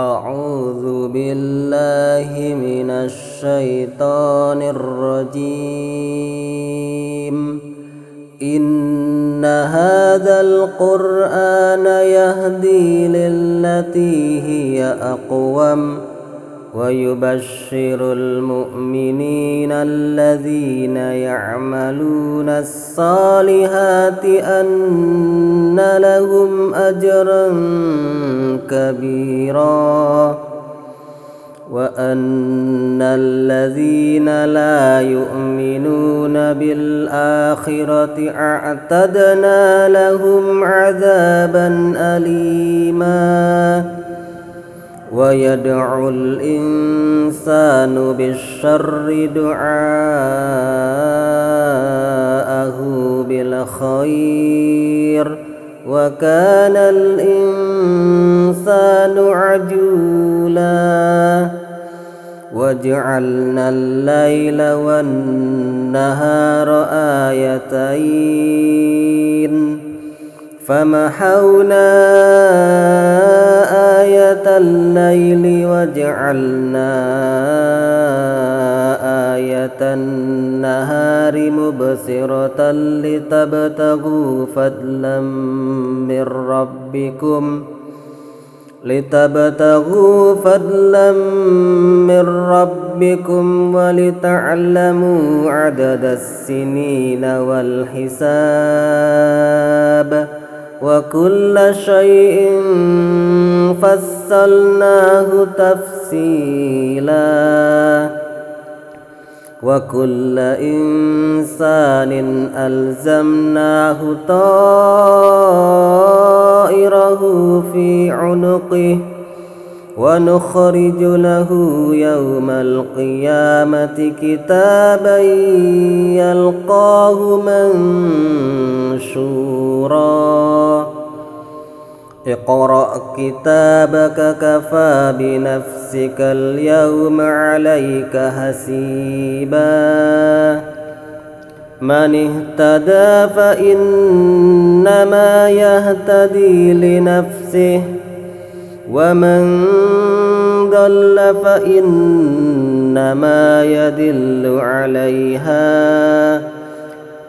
أعوذ بالله من الشيطان الرجيم. إن هذا القرآن يهدي للتي هي أقوم. ويبشر المؤمنين الذين يعملون الصالحات أن لهم أجرا كبيرا وأن الذين لا يؤمنون بالآخرة أعتدنا لهم عذابا أليماً ويدعو الإنسان بالشر دعاءه بالخير وكان الإنسان عجولا وجعلنا الليل والنهار آيتين فمحونا الليل وجعلنا آية النهار مبصرة لتبتغوا فضلا من ربكم لتبتغوا فضلا من ربكم ولتعلموا عدد السنين والحساب. وكل شيء فصلناه تفصيلا. وكل إنسان ألزمناه طائره في عنقه ونخرج له يوم القيامة كتابا يلقاه منشورا. اقرأ كتابك كفى بنفسك اليوم عليك حسيبا. من اهتدى فإنما يهتدي لنفسه ومن ضل فإنما يدل عليها.